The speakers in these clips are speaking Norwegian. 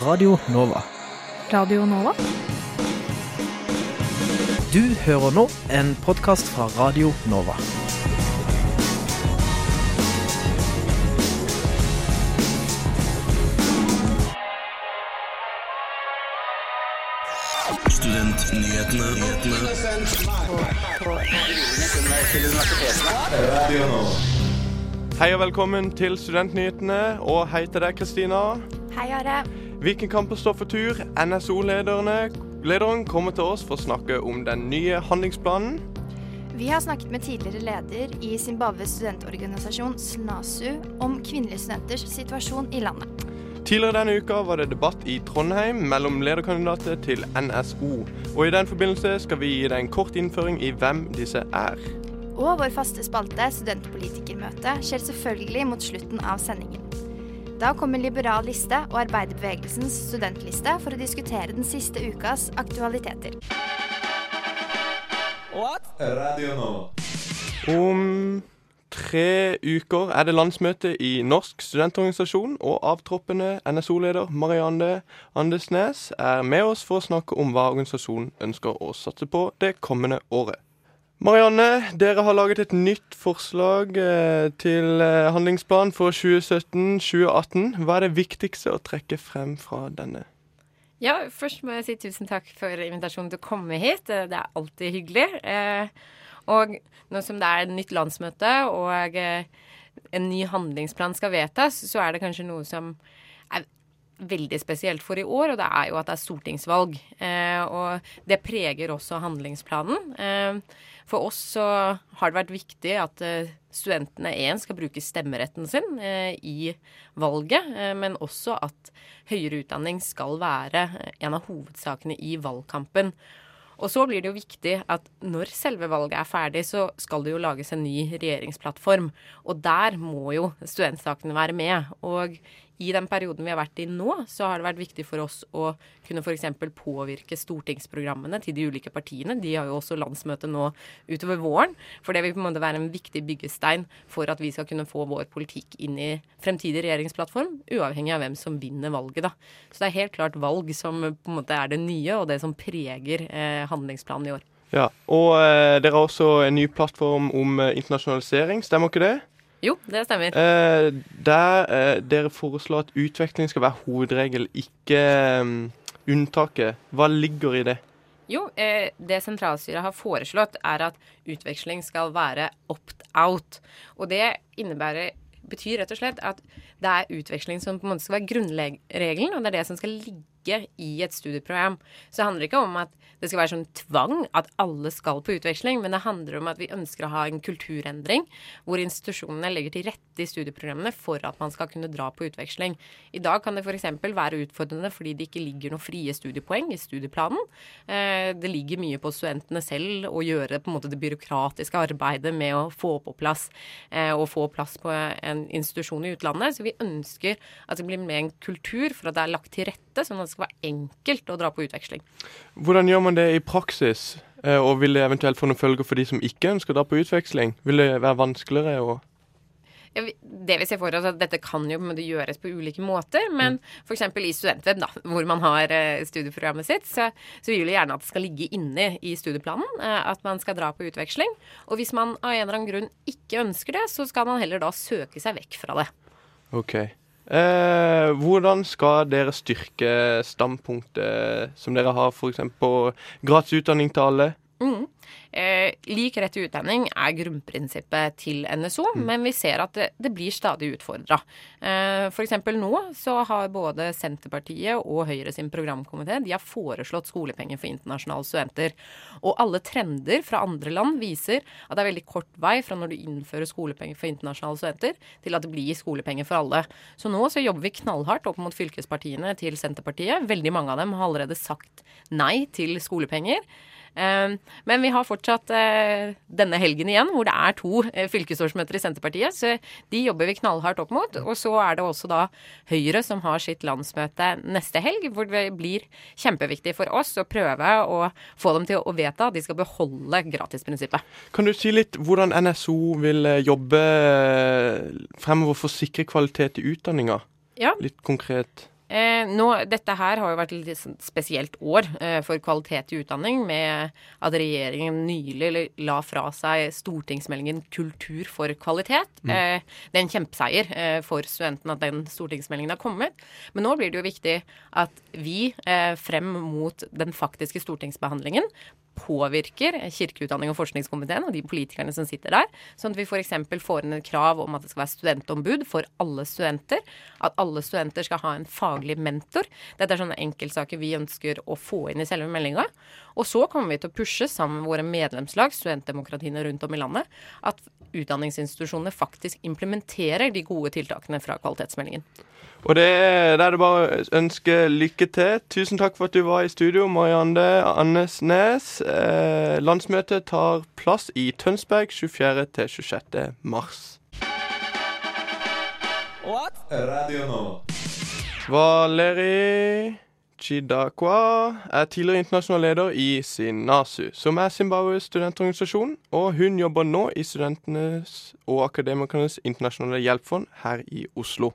Radio Nova. Radio Nova? Du hører nå en podkast fra Radio Nova. Hei og velkommen til Studentnyhetene. Og hei til deg, Kristina. Hei, Are. Vikenkampen står for tur. NSO-lederen kommer til oss for å snakke om den nye handlingsplanen. Vi har snakket med tidligere leder i Zimbabwes studentorganisasjon SNASU om kvinnelige studenters situasjon i landet. Tidligere denne uka var det debatt i Trondheim mellom lederkandidater til NSO. Og i den forbindelse skal vi gi deg en kort innføring i hvem disse er. Og vår faste spalte, Studentpolitikermøte, skjer selvfølgelig mot slutten av sendingen. Da kommer Liberal liste og Arbeiderbevegelsens studentliste for å diskutere den siste ukas aktualiteter. Om tre uker er det landsmøte i Norsk studentorganisasjon, og avtroppende NSO-leder Marianne Andesnes er med oss for å snakke om hva organisasjonen ønsker å satse på det kommende året. Marianne, dere har laget et nytt forslag eh, til eh, handlingsplan for 2017-2018. Hva er det viktigste å trekke frem fra denne? Ja, først må jeg si tusen takk for invitasjonen til å komme hit. Eh, Det er alltid hyggelig. Og nå som det er et nytt landsmøte og en ny handlingsplan skal vedtas, så er det kanskje noe som er veldig spesielt for i år, og det er jo at det er stortingsvalg. Og det preger også handlingsplanen. For oss så har det vært viktig at eh, studentene én skal bruke stemmeretten sin eh, i valget, eh, men også at høyere utdanning skal være en av hovedsakene i valgkampen. Og så blir det jo viktig at når selve valget er ferdig, så skal det jo lages en ny regjeringsplattform. Og der må jo studentsakene være med. Og i den perioden vi har vært i nå, så har det vært viktig for oss å kunne f.eks. påvirke stortingsprogrammene til de ulike partiene. De har jo også landsmøte nå utover våren. For det vil på en måte være en viktig byggestein for at vi skal kunne få vår politikk inn i fremtidig regjeringsplattform, uavhengig av hvem som vinner valget, da. Så det er helt klart valg som på en måte er det nye, og det som preger eh, handlingsplanen i år. Ja, Og eh, dere har også en ny plattform om eh, internasjonalisering, stemmer ikke det? Jo, det stemmer. Eh, der eh, dere foreslår at utveksling skal være hovedregel, ikke um, unntaket. Hva ligger i det? Jo, eh, det sentralstyret har foreslått, er at utveksling skal være opt-out. Og det innebærer betyr rett og slett at det er utveksling som på en måte skal være grunnregelen, og det er det som skal ligge i et studieprogram. Så det handler ikke om at det skal være sånn tvang at alle skal på utveksling, men det handler om at vi ønsker å ha en kulturendring hvor institusjonene legger til rette i studieprogrammene for at man skal kunne dra på utveksling. I dag kan det f.eks. være utfordrende fordi det ikke ligger noen frie studiepoeng i studieplanen. Eh, Det ligger mye på studentene selv å gjøre på en måte det byråkratiske arbeidet med å få på plass eh, og få plass på en institusjon i utlandet. Så vi ønsker at det blir med en kultur for at det er lagt til rette, sånn at det skal være enkelt å dra på utveksling. Hvordan gjør man det i praksis? Eh, og vil det eventuelt få noen følger for de som ikke ønsker å dra på utveksling? Vil det være vanskeligere å Det vi ser for oss, at dette kan jo gjøres på ulike måter. Men f.eks. i Studentweb, da, hvor man har eh, studieprogrammet sitt, så, så vil vi gjerne at det skal ligge inne i studieplanen eh, at man skal dra på utveksling. Og hvis man av en eller annen grunn ikke ønsker det, så skal man heller da søke seg vekk fra det. OK. Eh, hvordan skal dere styrke standpunktet som dere har f.eks. på gratis utdanning til alle? Mm. Eh, lik rett til utdanning er grunnprinsippet til NSO, men vi ser at det, det blir stadig utfordra. Eh, F.eks. nå så har både Senterpartiet og Høyre sin programkomité de har foreslått skolepenger for internasjonale studenter. Og alle trender fra andre land viser at det er veldig kort vei fra når du innfører skolepenger for internasjonale studenter, til at det blir skolepenger for alle. Så nå så jobber vi knallhardt opp mot fylkespartiene til Senterpartiet. Veldig mange av dem har allerede sagt nei til skolepenger. Eh, Men vi har fortsatt eh, denne helgen igjen, hvor det er to eh, fylkesårsmøter i Senterpartiet. Så de jobber vi knallhardt opp mot. Og så er det også da Høyre som har sitt landsmøte neste helg, hvor det blir kjempeviktig for oss å prøve å få dem til å vedta at de skal beholde gratisprinsippet. Kan du si litt hvordan NSO vil eh, jobbe fremover for å sikre kvalitet i utdanninga? Ja. Litt konkret. Eh, nå, dette her har jo vært et litt sånn spesielt år eh, for kvalitet i utdanning, med at regjeringen nylig la fra seg stortingsmeldingen 'Kultur for kvalitet'. Mm. Eh, det er en kjempeseier eh, for studentene at den stortingsmeldingen har kommet. Men nå blir det jo viktig at vi eh, frem mot den faktiske stortingsbehandlingen påvirker kirkeutdanning og forskningskomiteen og de politikerne som sitter der, sånn at vi f.eks. får inn et krav om at det skal være studentombud for alle studenter. At alle studenter skal ha en faglig mentor. Dette er sånne enkeltsaker vi ønsker å få inn i selve meldinga. Og så kommer vi til å pushe sammen med våre medlemslag, studentdemokratiene rundt om i landet, at utdanningsinstitusjonene faktisk implementerer de gode tiltakene fra kvalitetsmeldingen. Og det, det er det bare å ønske lykke til. Tusen takk for at du var i studio, Marianne Annesnes. Eh, landsmøtet tar plass i Tønsberg 24. til 26. mars. What? Radio nå. Valeri Chidakwa er tidligere internasjonal leder i Sinasu, som er Zimbabwes studentorganisasjon, og hun jobber nå i Studentenes og Akademikernes internasjonale hjelpfond her i Oslo.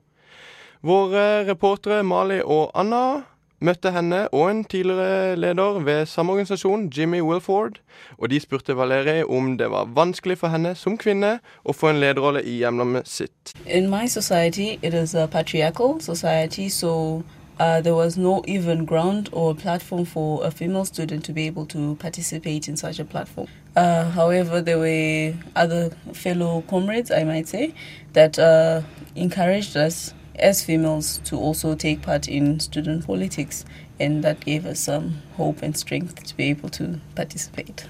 Våre reportere Mali og Anna møtte henne og en tidligere leder ved samme organisasjon, Jimmy Wilford, og de spurte Valeri om det var vanskelig for henne som kvinne å få en lederrolle i hjemlandet sitt. In my society, it is a patriarchal society, so uh, there was no even ground or platform for a female student to be able to participate in such a platform. Uh, however, there were other fellow comrades, I might say, that uh, encouraged us as females to also take part in student politics, and that gave us some hope and strength to be able to participate.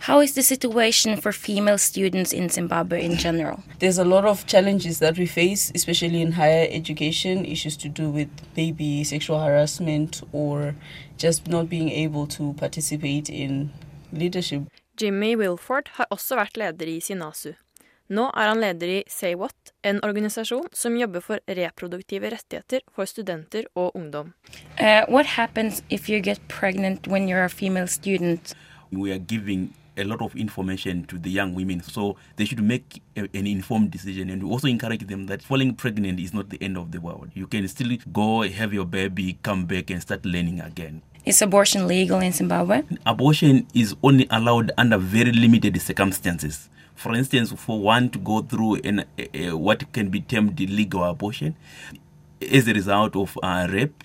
How is the situation for female students in Zimbabwe in general? There's a lot of challenges that we face, especially in higher education, issues to do with maybe sexual harassment or just not being able to participate in leadership. Jimmy Wilford har også vært leder i Sinasu. Nå er han leder i Say What, en organisasjon som jobber for reproduktive rettigheter for studenter og ungdom. Uh, what happens if you get pregnant when you're a female student? We are giving a lot of information to the young women so they should make a, an informed decision and we also encourage them that falling pregnant is not the end of the world you can still go have your baby come back and start learning again is abortion legal in zimbabwe abortion is only allowed under very limited circumstances for instance, for one to go through an, a, a, what can be termed illegal abortion as a result of uh, rape,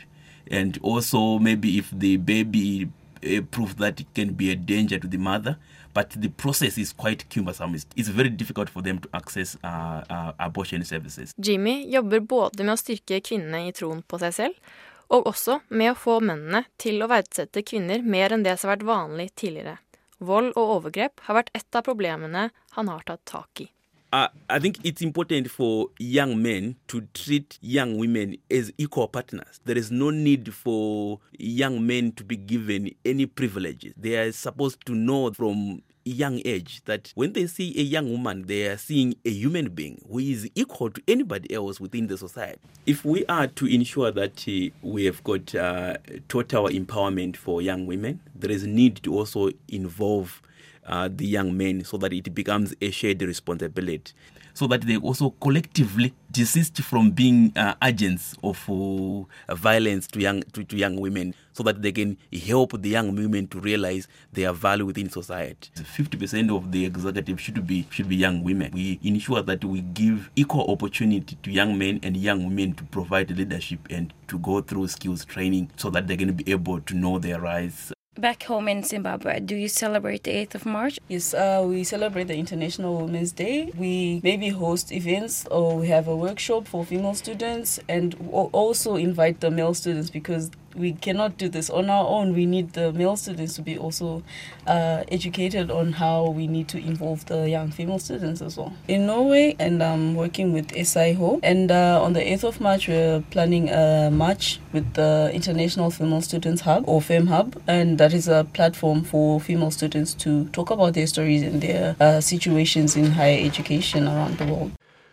and also maybe if the baby uh, proves that it can be a danger to the mother, but the process is quite cumbersome. It's very difficult for them to access uh, uh, abortion services. Jimmy jobber både med å styrke kvinnene i troen på seg selv, og også med å få mennene til å verdsette kvinner mer enn det som har vært vanlig tidligere. Vold og overgrep har vært et av problemene han har tatt tak i. Uh, I think it's important for young men to treat young women as equal partners. There is no need for young men to be given any privileges. They are supposed to know from young age that when they see a young woman, they are seeing a human being who is equal to anybody else within the society. If we are to ensure that uh, we have got uh, total empowerment for young women, there is need to also involve uh, the young men so that it becomes a shared responsibility so that they also collectively desist from being uh, agents of uh, violence to young to, to, young women so that they can help the young women to realize their value within society. 50% of the executive should be should be young women. We ensure that we give equal opportunity to young men and young women to provide leadership and to go through skills training so that they're going to be able to know their rights Back home in Zimbabwe, do you celebrate the 8th of March? Yes, uh, we celebrate the International Women's Day. We maybe host events or we have a workshop for female students and also invite the male students because we cannot do this on our own. We need the male students to be also uh, educated on how we need to involve the young female students as well. In Norway, and I'm working with SIHO, And uh, on the 8th of March, we're planning a march with the International Female Students Hub or FEM Hub, and that is a platform for female students to talk about their stories and their uh, situations in higher education around the world.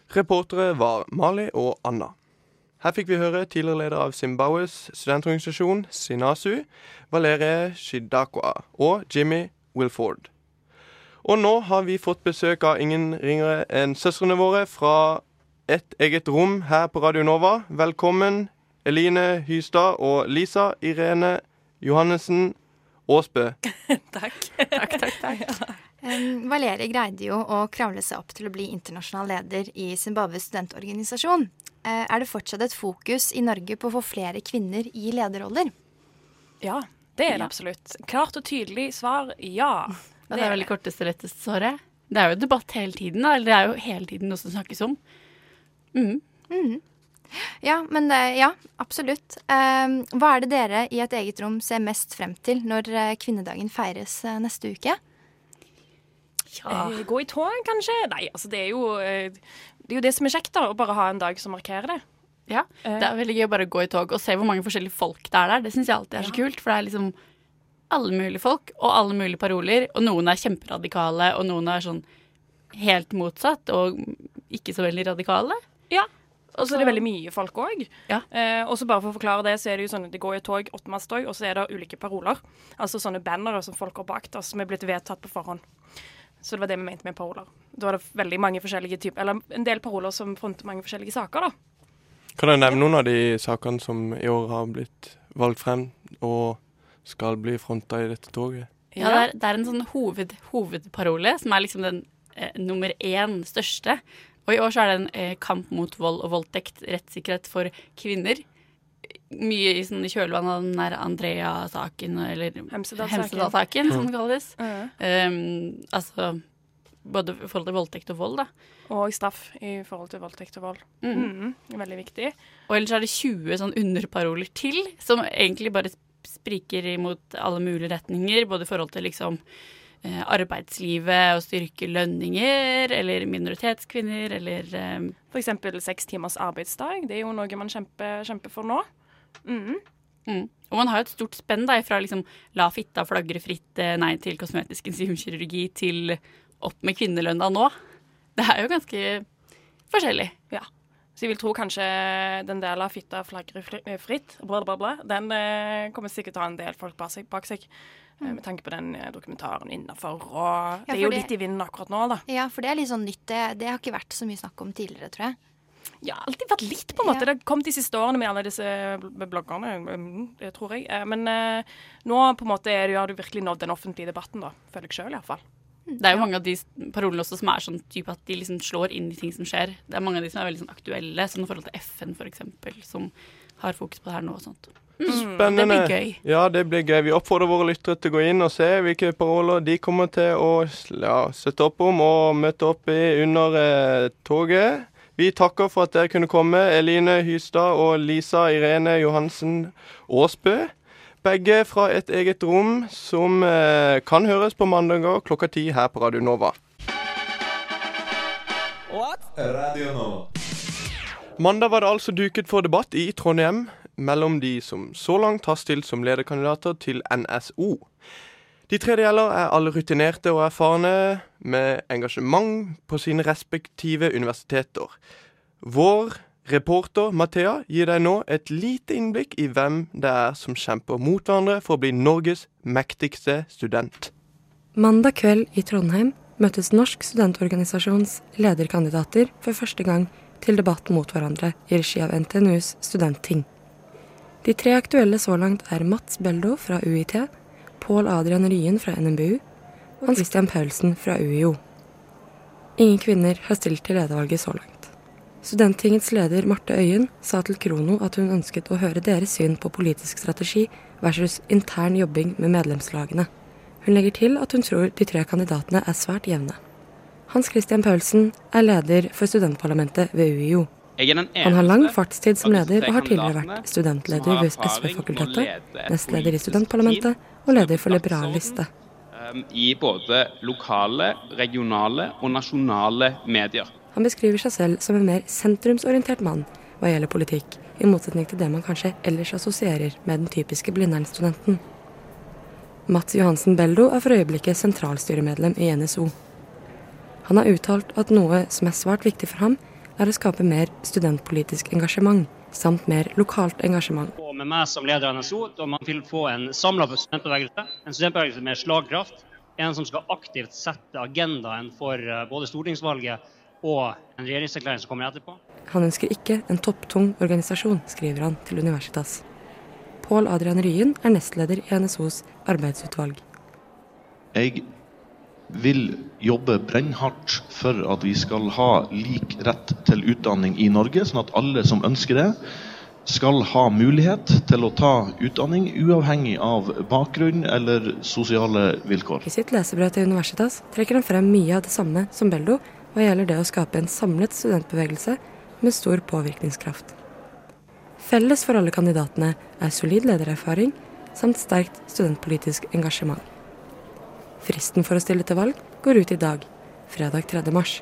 Reportere var Mali og Anna. Her fikk vi høre tidligere leder av Zimbabwes studentorganisasjon, Sinasu, Valerie Shidakwa og Jimmy Wilford. Og nå har vi fått besøk av ingen ringere enn søstrene våre fra et eget rom her på Radio Nova. Velkommen, Eline Hystad og Lisa Irene Johannessen Aasbø. takk. takk, takk, takk. Um, Valerie greide jo å kravle seg opp til å bli internasjonal leder i Zimbabwes studentorganisasjon. Uh, er det fortsatt et fokus i Norge på å få flere kvinner i lederroller? Ja, det er det absolutt. Klart og tydelig svar ja. Ja, det er vel det korteste, letteste svaret. Det er jo debatt hele tiden, da. Eller det er jo hele tiden noe som snakkes om. Mm. Mhm. Ja, men ja, absolutt. Um, hva er det dere i et eget rom ser mest frem til når eh, kvinnedagen feires eh, neste uke? Eh, Gå i tog, kanskje? Nei, altså det er jo eh, det er jo det som er kjekt, da. Å bare ha en dag som markerer det. Ja, det er veldig gøy å bare gå i tog og se hvor mange forskjellige folk det er der. Det syns jeg alltid er så kult, for det er liksom alle mulige folk og alle mulige paroler. Og noen er kjemperadikale, og noen er sånn helt motsatt og ikke så veldig radikale. Ja. Og så er det veldig mye folk òg. Ja. Eh, og så bare for å forklare det, så er det jo sånn at det går i tog, åttemannstog, og så er det ulike paroler. Altså sånne bannere som folk har bakt, og som er blitt vedtatt på forhånd. Så det var det vi mente med paroler. Da var det veldig mange forskjellige typer, eller en del paroler som fronter mange forskjellige saker, da. Kan du nevne noen av de sakene som i år har blitt valgt frem og skal bli fronta i dette toget? Ja, det er, det er en sånn hoved, hovedparole som er liksom den eh, nummer én største. Og i år så er det en eh, kamp mot vold og voldtekt, rettssikkerhet for kvinner. Mye i sånn kjølvannet av den der Andrea-saken, eller Hemsedal-saken. Som det kalles. Mm. Um, altså både i forhold til voldtekt og vold, da. Og straff i forhold til voldtekt og vold. Mm. Mm, Veldig viktig. Og ellers er det 20 sånn underparoler til, som egentlig bare spriker imot alle mulige retninger, både i forhold til liksom arbeidslivet og styrke lønninger, eller minoritetskvinner, eller eh, eksempel seks timers arbeidsdag. Det er jo noe man kjemper, kjemper for nå. Mm. mm. Og man har jo et stort spenn da, fra liksom la fitta flagre fritt, eh, nei til kosmetisk enzymkirurgi, til opp med kvinnelønna nå. Det er jo ganske forskjellig. Ja. Så jeg vil tro kanskje den delen av fitta flagrer fri- fritt, bla, bla, bla, den eh, kommer sikkert til å ha en del folk bak seg, bak seg eh, med tanke på den eh, dokumentaren innafor. Og Ja, det er jo det- litt i vinden akkurat nå, da. Ja, for det er litt sånn nytt. Det, det har ikke vært så mye snakk om tidligere, tror jeg. Ja, alltid vært litt, på en måte. Det har kommet de siste årene med alle disse bloggerne, mm, tror jeg. Eh, Men eh, nå på en måte er det, har du virkelig nådd den offentlige debatten, da. Føler jeg sjøl, iallfall. Det er jo mange av de parolene også som er sånn type at de liksom slår inn i ting som skjer. Det er mange av de som er veldig sånn aktuelle, sånn i forhold til FN for eksempel, som har fokus på det her nå og sånt. Mm, Spennende. Det blir gøy. Ja, det blir gøy. Vi oppfordrer våre lyttere til å gå inn og se hvilke paroler de kommer til å ja, støtte opp om og møte opp i under eh, toget. Vi takker for at dere kunne komme, Eline Hystad og Lisa Irene Johansen Aasbø. Begge fra et eget rom som eh, kan høres på mandager klokka ti her på Radio Nova. Radio Nova. Mandag var det altså duket for debatt i Trondheim mellom de som så langt har stilt som lederkandidater til NSO. De tre det gjelder, er alle rutinerte og erfarne, med engasjement på sine respektive universiteter. Vår reporter Mathea gir deg nå et lite innblikk i hvem det er som kjemper mot hverandre for å bli Norges mektigste student. Mandag kveld i Trondheim møttes Norsk studentorganisasjons lederkandidater for første gang til debatt mot hverandre i regi av NTNUs studentting. De tre aktuelle så langt er Mats Beldo fra UiT, Pål Adrian Ryen fra NMBU og Christian Paulsen fra UiO. Ingen kvinner har stilt til ledervalget så langt. Studenttingets leder Marte Øyen sa til Krono at hun ønsket å høre deres syn på politisk strategi versus intern jobbing med medlemslagene. Hun legger til at hun tror de tre kandidatene er svært jevne. Hans Christian Paulsen er leder for studentparlamentet ved UiO. Han har lang fartstid som leder og har tidligere vært studentleder ved SV-fakultetet, lede et nestleder i studentparlamentet og leder for Liberal liste. um, i både lokale, regionale og nasjonale medier. Han beskriver seg selv som en mer sentrumsorientert mann hva gjelder politikk, i motsetning til det man kanskje ellers assosierer med den typiske Blindern-studenten. Mats Johansen Beldo er for øyeblikket sentralstyremedlem i NSO. Han har uttalt at noe som er svært viktig for ham, er å skape mer studentpolitisk engasjement, samt mer lokalt engasjement. Og med meg som leder av NSO, da man vil få en samla studentbevegelse, en studentbevegelse med slagkraft, en som skal aktivt sette agendaen for eh, både stortingsvalget og en regjeringserklæring som kommer etterpå. Han ønsker ikke en topptung organisasjon, skriver han til Universitas. Pål Adrian Ryen er nestleder i NSOs arbeidsutvalg. Jeg vil jobbe brennhardt for at vi skal ha lik rett til utdanning i Norge, sånn at alle som ønsker det, skal ha mulighet til å ta utdanning uavhengig av bakgrunn eller sosiale vilkår. I sitt lesebrev til Universitas trekker han frem mye av det samme som Beldo hva gjelder det å skape en samlet studentbevegelse med stor påvirkningskraft. Felles for alle kandidatene er solid ledererfaring samt sterkt studentpolitisk engasjement. Fristen for å stille til valg går ut i dag, fredag 3. mars.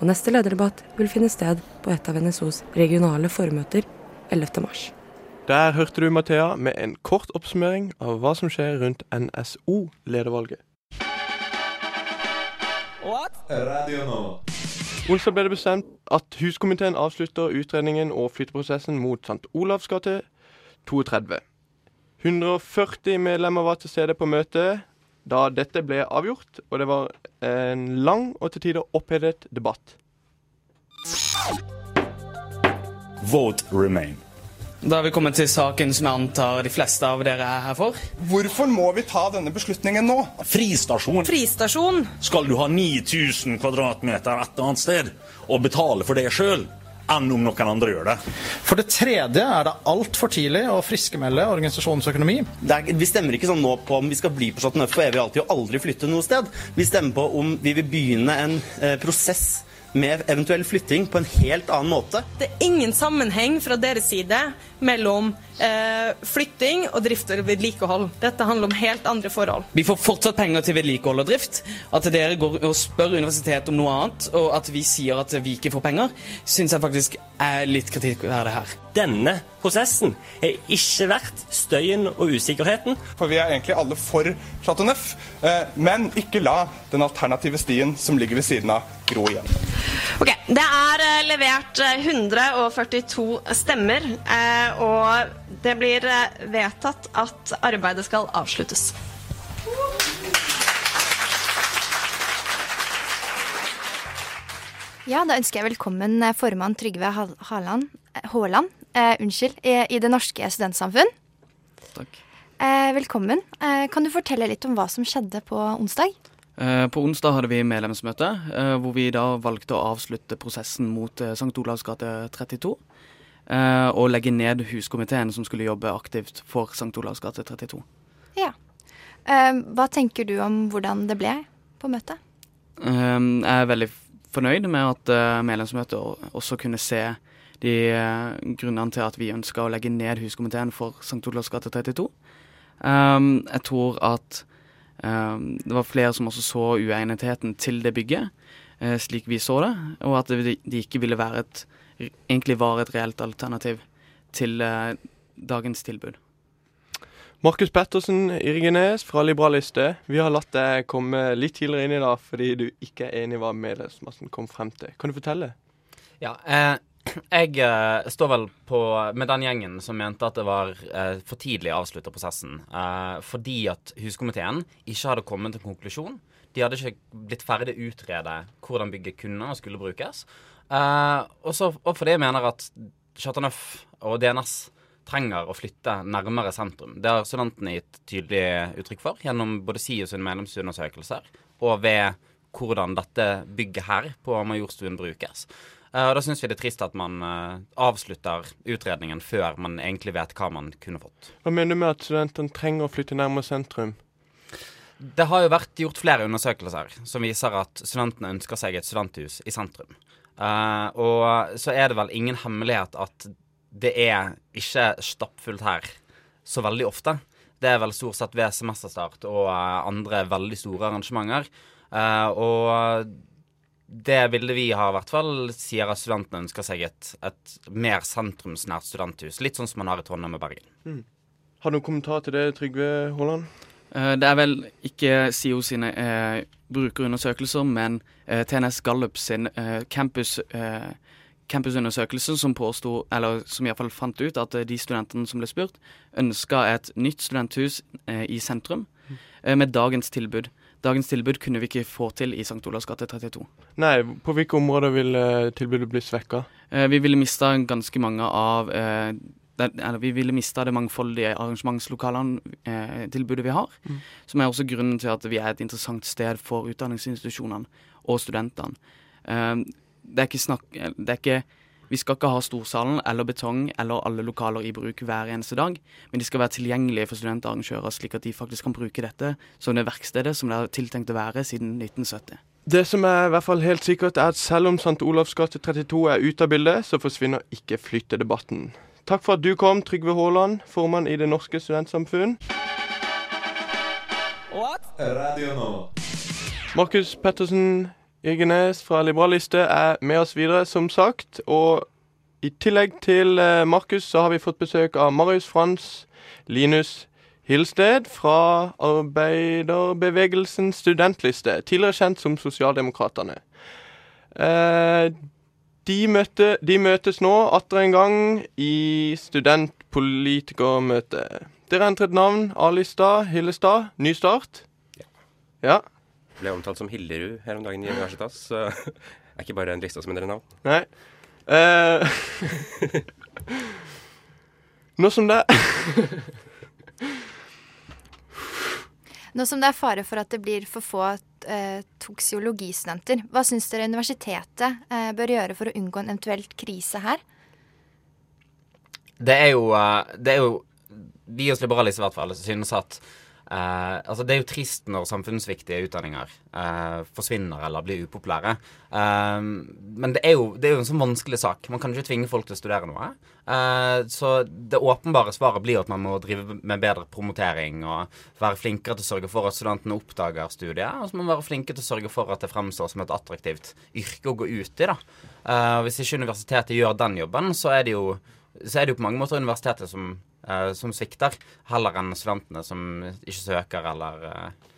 Og neste lederdebatt vil finne sted på et av NSOs regionale formøter 11. mars. Der hørte du Mathea med en kort oppsummering av hva som skjer rundt NSO-ledervalget. Radio nå. Onsdag ble det bestemt at huskomiteen avslutter utredningen og flytteprosessen mot St. Olavs gate 32. 140 medlemmer var til stede på møtet da dette ble avgjort, og det var en lang og til tider opphedet debatt. Vote remain. Da har vi kommet til saken som jeg antar de fleste av dere er her for. Hvorfor må vi ta denne beslutningen nå? Fristasjon. Fristasjon. Skal du ha 9000 kvadratmeter et annet sted og betale for det sjøl? Enn om noen andre gjør det. For det tredje er det altfor tidlig å friskmelde organisasjonens økonomi. Er, vi stemmer ikke sånn nå på om vi skal bli på Chateau Neuf for evig og alltid og aldri flytte noe sted. Vi stemmer på om vi vil begynne en eh, prosess med eventuell flytting på en helt annen måte. Det er ingen sammenheng fra deres side mellom eh, flytting og drift og vedlikehold. Dette handler om helt andre forhold. Vi får fortsatt penger til vedlikehold og drift. At dere går og spør universitetet om noe annet, og at vi sier at vi ikke får penger, syns jeg faktisk er litt kritikkverdig her. Denne prosessen er ikke verdt støyen og usikkerheten. For vi er egentlig alle for Chateau Neuf, eh, men ikke la den alternative stien som ligger ved siden av, gro igjen. Ok, Det er eh, levert eh, 142 stemmer, eh, og det blir vedtatt at arbeidet skal avsluttes. Ja, da ønsker jeg velkommen formann Trygve Haaland eh, unnskyld, i, i Det Norske Studentsamfunn. Takk. Eh, velkommen. Eh, kan du fortelle litt om hva som skjedde på onsdag? Eh, På onsdag hadde vi medlemsmøte, eh, hvor vi da valgte å avslutte prosessen mot eh, St. Olavs gate 32. eh, Og legge ned huskomiteen som skulle jobbe aktivt for St. Olavs gate 32. Ja. Hva tenker du om hvordan det ble på møtet? Jeg er veldig fornøyd med at medlemsmøtet også kunne se de eh, grunnene til at vi ønska å legge ned huskomiteen for St. Olavs gate 32. Um, jeg tror at um, det var flere som også så uegnetheten til det bygget, uh, slik vi så det, og at det, de ikke ville være et egentlig var et reelt alternativ til uh, dagens tilbud. Markus Pettersen Irgenes fra Liberaliste. Vi har latt deg komme litt tidligere inn i dag fordi du ikke er enig i hva medlemsmassen kom frem til. Kan du fortelle? Ja, eh, jeg eh, står vel på med den gjengen som mente at det var eh, for tidlig å avslutte prosessen. Eh, fordi at huskomiteen ikke hadde kommet til en konklusjon. De hadde ikke blitt ferdig utrede hvordan bygget kunne og skulle brukes. Eh, og, så, og fordi jeg mener at Chateauneuf og DNS trenger å flytte nærmere sentrum. Det har studentene gitt tydelig uttrykk for gjennom både SIO sine medlemsundersøkelser og ved hvordan dette bygget her på Majorstuen brukes. Eh, og Da syns vi det er trist at man uh, avslutter utredningen før man egentlig vet hva man kunne fått. Hva mener du med at studentene trenger å flytte nærmere sentrum? Det har jo vært gjort flere undersøkelser som viser at studentene ønsker seg et studenthus i sentrum. Uh, og så er det vel ingen hemmelighet at det er ikke stappfullt her så veldig ofte. Det er vel stort sett ved semesterstart og andre veldig store arrangementer. Og det bildet vi har, i hvert fall, sier at studentene ønsker seg et, et mer sentrumsnært studenthus. Litt sånn som man har i Trondheim og Bergen. Mm. Har du noen kommentar til det, Trygve Haaland? Eh, Det er vel ikke SIO sine eh, brukerundersøkelser, men eh, TNS Gallup sin eh, campus, eh, campusundersøkelse som påsto, eller som iallfall fant ut at de studentene som ble spurt, ønska et nytt studenthus eh, i sentrum eh, med dagens tilbud. Dagens tilbud kunne vi ikke få til i St. Olavs gate 32. Nei, på hvilke områder vil eh, tilbudet bli svekka? Eh, vi ville mista ganske mange av eh, det, eller vi ville mista det mangfoldige arrangementslokalene eh, tilbudet vi har. Mm. Som er også grunnen til at vi er et interessant sted for utdanningsinstitusjonene og studentene. Det er ikke snakk Det er ikke vi skal ikke ha storsalen eller betong eller alle lokaler i bruk hver eneste dag, men de skal være tilgjengelige for studentarrangører, slik at de faktisk kan bruke dette som det verkstedet som det er tiltenkt å være siden 1970. Det som er i hvert fall helt sikkert, er at selv om St. Olavs gate 32 er ute av bildet, så forsvinner ikke flyttedebatten. Takk for at du kom, Trygve Haaland, formann i Det norske studentsamfunn. Radio nå. Markus Pettersen Irgenes fra Liberaliste er med oss videre, som sagt. Og i tillegg til eh, Markus så har vi fått besøk av Marius Frans Linus Hilsted fra Arbeiderbevegelsens studentliste, tidligere kjent som Sosialdemokratene. Eh, de, møte, de møtes nå atter en gang i studentpolitikermøte. Dere entret navn. A-lista, Hillestad. Ny start. Ja. Ble omtalt som Hillerud her om dagen i Universitas, så er ikke bare en liste som endrer navn. Nei. Uh, nå som det Nå som det er fare for at det blir for få eh, toksiologistudenter, hva syns dere universitetet eh, bør gjøre for å unngå en eventuelt krise her? Det er jo, eh, det er jo Vi hos liberalister i hvert fall synes at eh, altså Det er jo trist når samfunnsviktige utdanninger eh, forsvinner eller blir upopulære. Eh, men det er, jo, det er jo en sånn vanskelig sak. Man kan ikke tvinge folk til å studere noe. Eh, så det åpenbare svaret blir at man må drive med bedre promotering og være flinkere til å sørge for at studentene oppdager studiet. Og så må man være flinke til å sørge for at det fremstår som et attraktivt yrke å gå ut i. da. Eh, hvis ikke universitetet gjør den jobben, så er det jo, så er det jo på mange måter universitetet som, eh, som svikter, heller enn studentene som ikke søker eller, eh,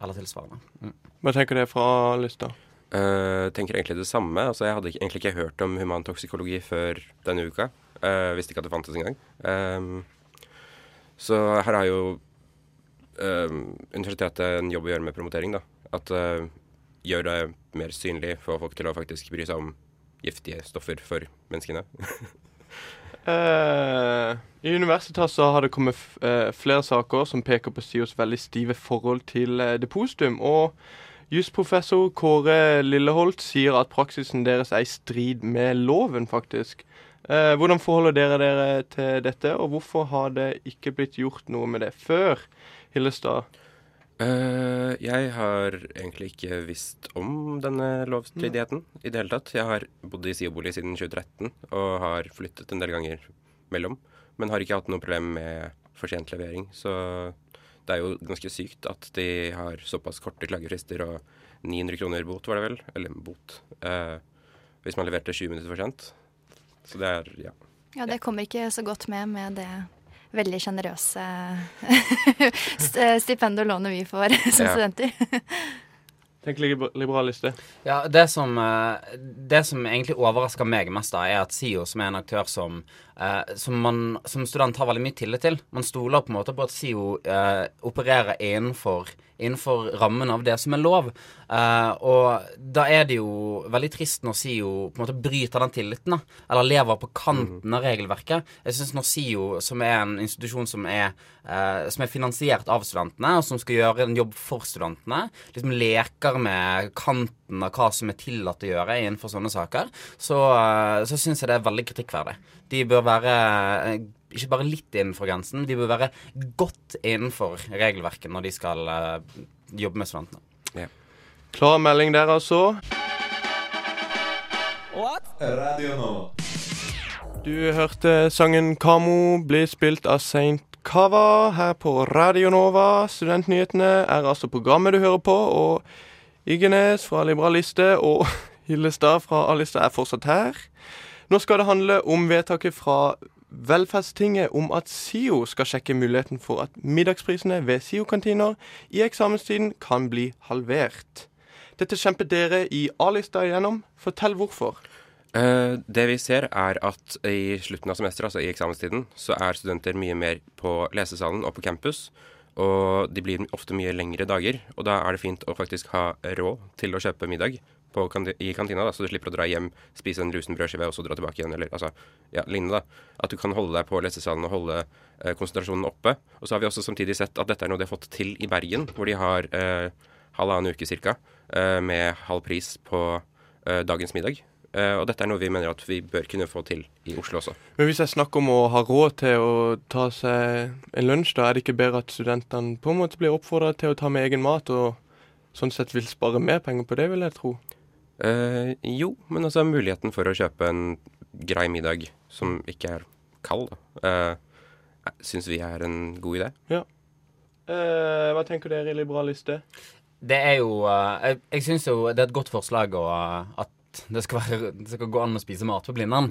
eller tilsvarende. Mm. Hva tenker dere fra lista? Uh, tenker egentlig det samme. Altså, jeg hadde ikke, egentlig ikke hørt om humantoksikologi før denne uka. Uh, visste ikke at det fantes engang. Um, så her har jo uh, universitetet en jobb å gjøre med promotering. da. At uh, Gjør det mer synlig, få folk til å faktisk bry seg om giftige stoffer for menneskene. Eh, I Universitas så har det kommet eh, flere saker som peker på SIOs veldig stive forhold til eh, depositum. Og jusprofessor Kåre Lilleholt sier at praksisen deres er i strid med loven, faktisk. Hvordan forholder dere dere til dette, og hvorfor har det ikke blitt gjort noe med det før? Hillestad? Eh, jeg har egentlig ikke visst om denne lovstridigheten i det hele tatt. Jeg har bodd i SIO-bolig siden 2013 og har flyttet en del ganger mellom, men har ikke hatt noe problem med for sent levering. Så det er jo ganske sykt at de har såpass korte klagefrister og 900 kroner bot, var det vel? Eller bot. Uh, hvis man leverte 20 minutter for sent. Så det er, ja. Ja, det kommer ikke så godt med med det veldig sjenerøse st- stipend og lånet vi får som studenter. Tenk liberal liste. Ja, det som, eh, det som egentlig overrasker meg mest, da, er at SIO, som er en aktør som, eh, som man som student har veldig mye tillit til Man stoler på en måte på at SIO eh, opererer innenfor, innenfor rammen av det som er lov. Eh, og da er det jo veldig trist når SIO på en måte bryter den tilliten, da. Eller lever på kanten av regelverket. Jeg syns når SIO, som er en institusjon som er, eh, som er finansiert av studentene, og som skal gjøre en jobb for studentene, liksom leker med kanten av hva som er tillatt å gjøre innenfor sånne saker, så, eh, så syns jeg det er veldig kritikkverdig. De bør være eh, ikke bare litt innenfor grensen, de bør være godt innenfor regelverket når de skal uh, jobbe med studentene. Klar melding der, altså. Radio nå. Du hørte sangen 'Kamo' bli spilt av Saint Kava her på Radio Nova. Studentnyhetene er altså programmet du hører på, og Iggenes fra Liberaliste og Hillestad fra A-lista er fortsatt her. Nå skal det handle om vedtaket fra Velferdstinget om at SIO skal sjekke muligheten for at middagsprisene ved SIO-kantiner i eksamenstiden kan bli halvert. Dette kjemper dere i A-lista igjennom. Fortell hvorfor. Eh, det vi ser, er at i slutten av semesteret, altså i eksamenstiden, så er studenter mye mer på lesesalen og på campus. Og de blir ofte mye lengre dager, og da er det fint å faktisk ha råd til å kjøpe middag kanti i kantina, da, så du slipper å dra hjem, spise en rusen brødskive og så dra tilbake igjen, eller altså, ja, lignende. da. At du kan holde deg på lesesalen og holde eh, konsentrasjonen oppe. Og så har vi også samtidig sett at dette er noe de har fått til i Bergen, hvor de har eh, halvannen uke ca. Eh, med halv pris på eh, dagens middag. Eh, og dette er noe vi mener at vi bør kunne få til i Oslo også. Men hvis jeg snakker om å ha råd til å ta seg en lunsj, da er det ikke bedre at studentene på en måte blir oppfordra til å ta med egen mat, og sånn sett vil spare mer penger på det, vil jeg tro? Eh, jo, men altså muligheten for å kjøpe en grei middag som ikke er kald, da, eh, syns vi er en god idé. Ja. Eh, hva tenker dere i Liberaliste? Det er jo uh, Jeg, jeg syns jo det er et godt forslag å, at det skal, være, det skal gå an å spise mat på Blindern.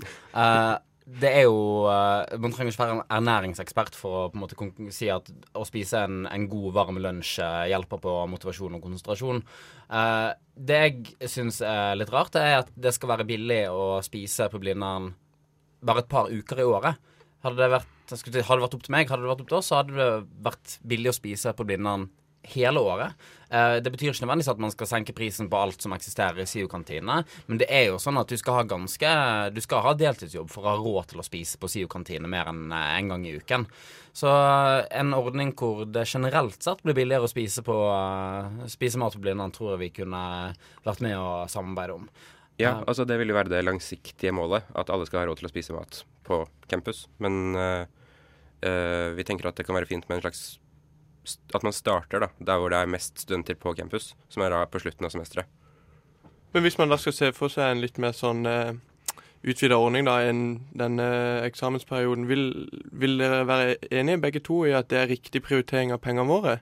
Det er jo eh, Man trenger ikke være en ernæringsekspert for å på en måte si at å spise en, en god, varm lunsj eh, hjelper på motivasjon og konsentrasjon. Eh, det jeg syns er litt rart, er at det skal være billig å spise på Blindern bare et par uker i året. Hadde det vært, hadde det vært opp til meg, hadde det vært opp til oss, så hadde det vært billig å spise på Blindern hele året. Eh, det betyr ikke nødvendigvis at man skal senke prisen på alt som eksisterer i SIO-kantinene, men det er jo sånn at du skal ha ganske Du skal ha deltidsjobb for å ha råd til å spise på SIO-kantine mer enn eh, en gang i uken. Så eh, en ordning hvor det generelt sett blir billigere å spise, på, spise mat på Blindern, tror jeg vi kunne vært med å samarbeide om. Ja, altså det vil jo være det langsiktige målet, at alle skal ha råd til å spise mat på campus. Men eh, eh, vi tenker at det kan være fint med en slags At man starter da, der hvor det er mest studenter på campus, som er da på slutten av semesteret. Men hvis man da skal se for seg en litt mer sånn eh, utvida ordning da, enn denne eksamensperioden, vil, vil dere være enige begge to i at det er riktig prioritering av pengene våre?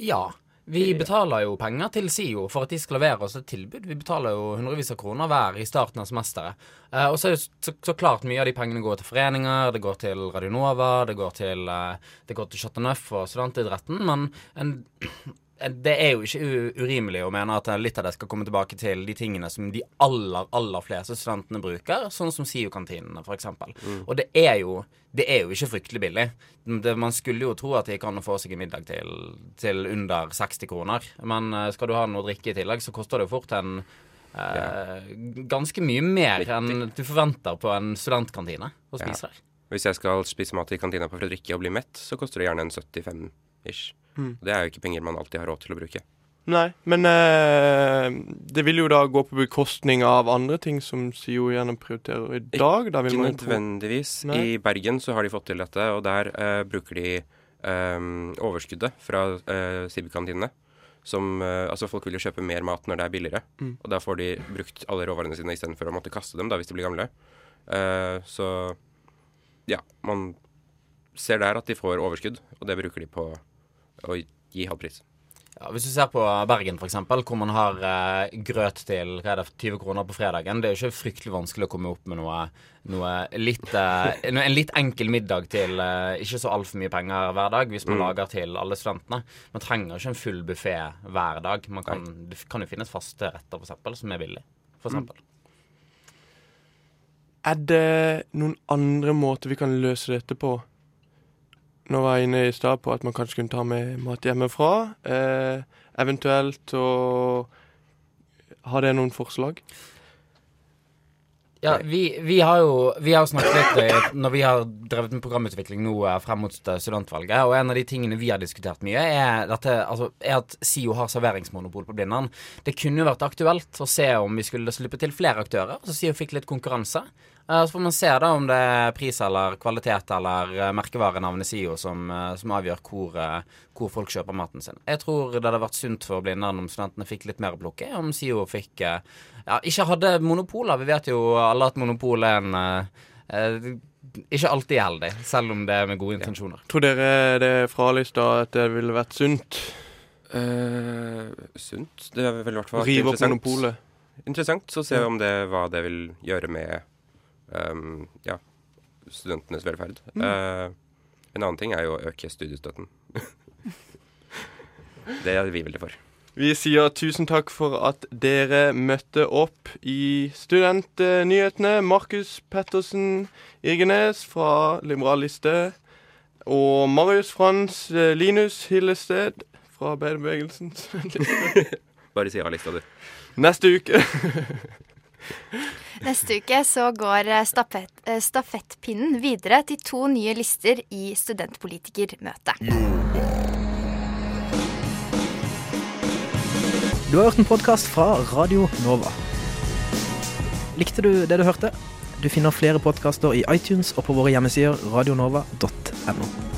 Ja. Vi betaler jo penger til SIO for at de skal levere oss et tilbud. Vi betaler jo hundrevis av kroner hver i starten av semesteret. Eh, og så er jo så, så klart mye av de pengene går til foreninger, det går til Radionova, det går til, eh, det går til Chateau Neuf og studentidretten, men en, det er jo ikke urimelig å mene at litt av det skal komme tilbake til de tingene som de aller, aller fleste studentene bruker, sånn som SIO-kantinene f.eks. Mm. Og det er, jo, det er jo ikke fryktelig billig. Det, man skulle jo tro at det gikk an å få seg en middag til, til under 60 kroner. Men eh, skal du ha noe å drikke i tillegg, så koster det jo fort en eh, ganske mye mer enn du forventer på en studentkantine å spise der. Hvis jeg skal spise mat i kantina på Fredrikke og bli mett, så koster det gjerne en 75 ish. Mm. Det er jo ikke penger man alltid har råd til å bruke. Nei, men eh, det vil jo da gå på bekostning av andre ting som SIO gjerne prioriterer i dag. Da Ikke nødvendigvis. Nei. I Bergen så har de fått til dette, og der eh, bruker de eh, overskuddet fra eh, SIB-kantinene. Som, eh, altså Folk vil jo kjøpe mer mat når det er billigere, Mm. og da får de brukt alle råvarene sine istedenfor å måtte kaste dem da hvis de blir gamle. Eh, så ja, man ser der at de får overskudd, og det bruker de på å gi halv pris. Ja, hvis du ser på Bergen, f.eks., hvor man har eh, grøt til hva er det, 20 kroner på fredagen, det er jo ikke fryktelig vanskelig å komme opp med noe, noe litt, eh, en litt enkel middag til eh, ikke så altfor mye penger hver dag, hvis man Mm. lager til alle studentene. Man trenger ikke en full buffé hver dag. Man kan, det kan jo finnes faste retter, for eksempel, som er billig. For Mm. eksempel. Er det noen andre måter vi kan løse dette på? Nå var jeg inne i stad på at man kanskje kunne ta med mat hjemmefra. Eh, eventuelt å Har dere noen forslag? Ja, vi, vi har jo vi har snakket litt eh, når vi har drevet med programutvikling nå eh, frem mot eh, studentvalget, og en av de tingene vi har diskutert mye, er, dette, altså, er at SIO har serveringsmonopol på Blindern. Det kunne jo vært aktuelt å se om vi skulle slippe til flere aktører, så SIO fikk litt konkurranse. Eh, Så får man se da om det er pris eller kvalitet eller eh, merkevarenavnet SIO som, eh, som avgjør hvor, hvor folk kjøper maten sin. Jeg tror det hadde vært sunt for Blindern om studentene fikk litt mer å plukke, om SIO fikk ja, ikke hadde monopoler. Vi vet jo alle at monopol er en eh, ikke alltid heldig, selv om det er med gode intensjoner. Tror dere det er fra da at det ville vært sunt? Uh, sunt? Det er vel i hvert fall Rive opp monopolet. Interessant. Så ser vi om det, hva det vil gjøre med ja, studentenes velferd. Mm. Eh, en annen ting er jo å øke studiestøtten. det er vi veldig for. Vi sier tusen takk for at dere møtte opp i Studentnyhetene. Markus Pettersen Irgenes fra Liberal Liste Og Marius Frans eh, Linus Hillested fra Arbeiderbevegelsen. Bare si A-lista, du. Neste uke. Neste uke så går eh, stafett, eh, stafettpinnen videre til to nye lister i studentpolitikermøtet. Du har hørt en podkast fra Radio Nova. Likte du det du hørte? Du finner flere podkaster i iTunes og på våre hjemmesider radionova.no.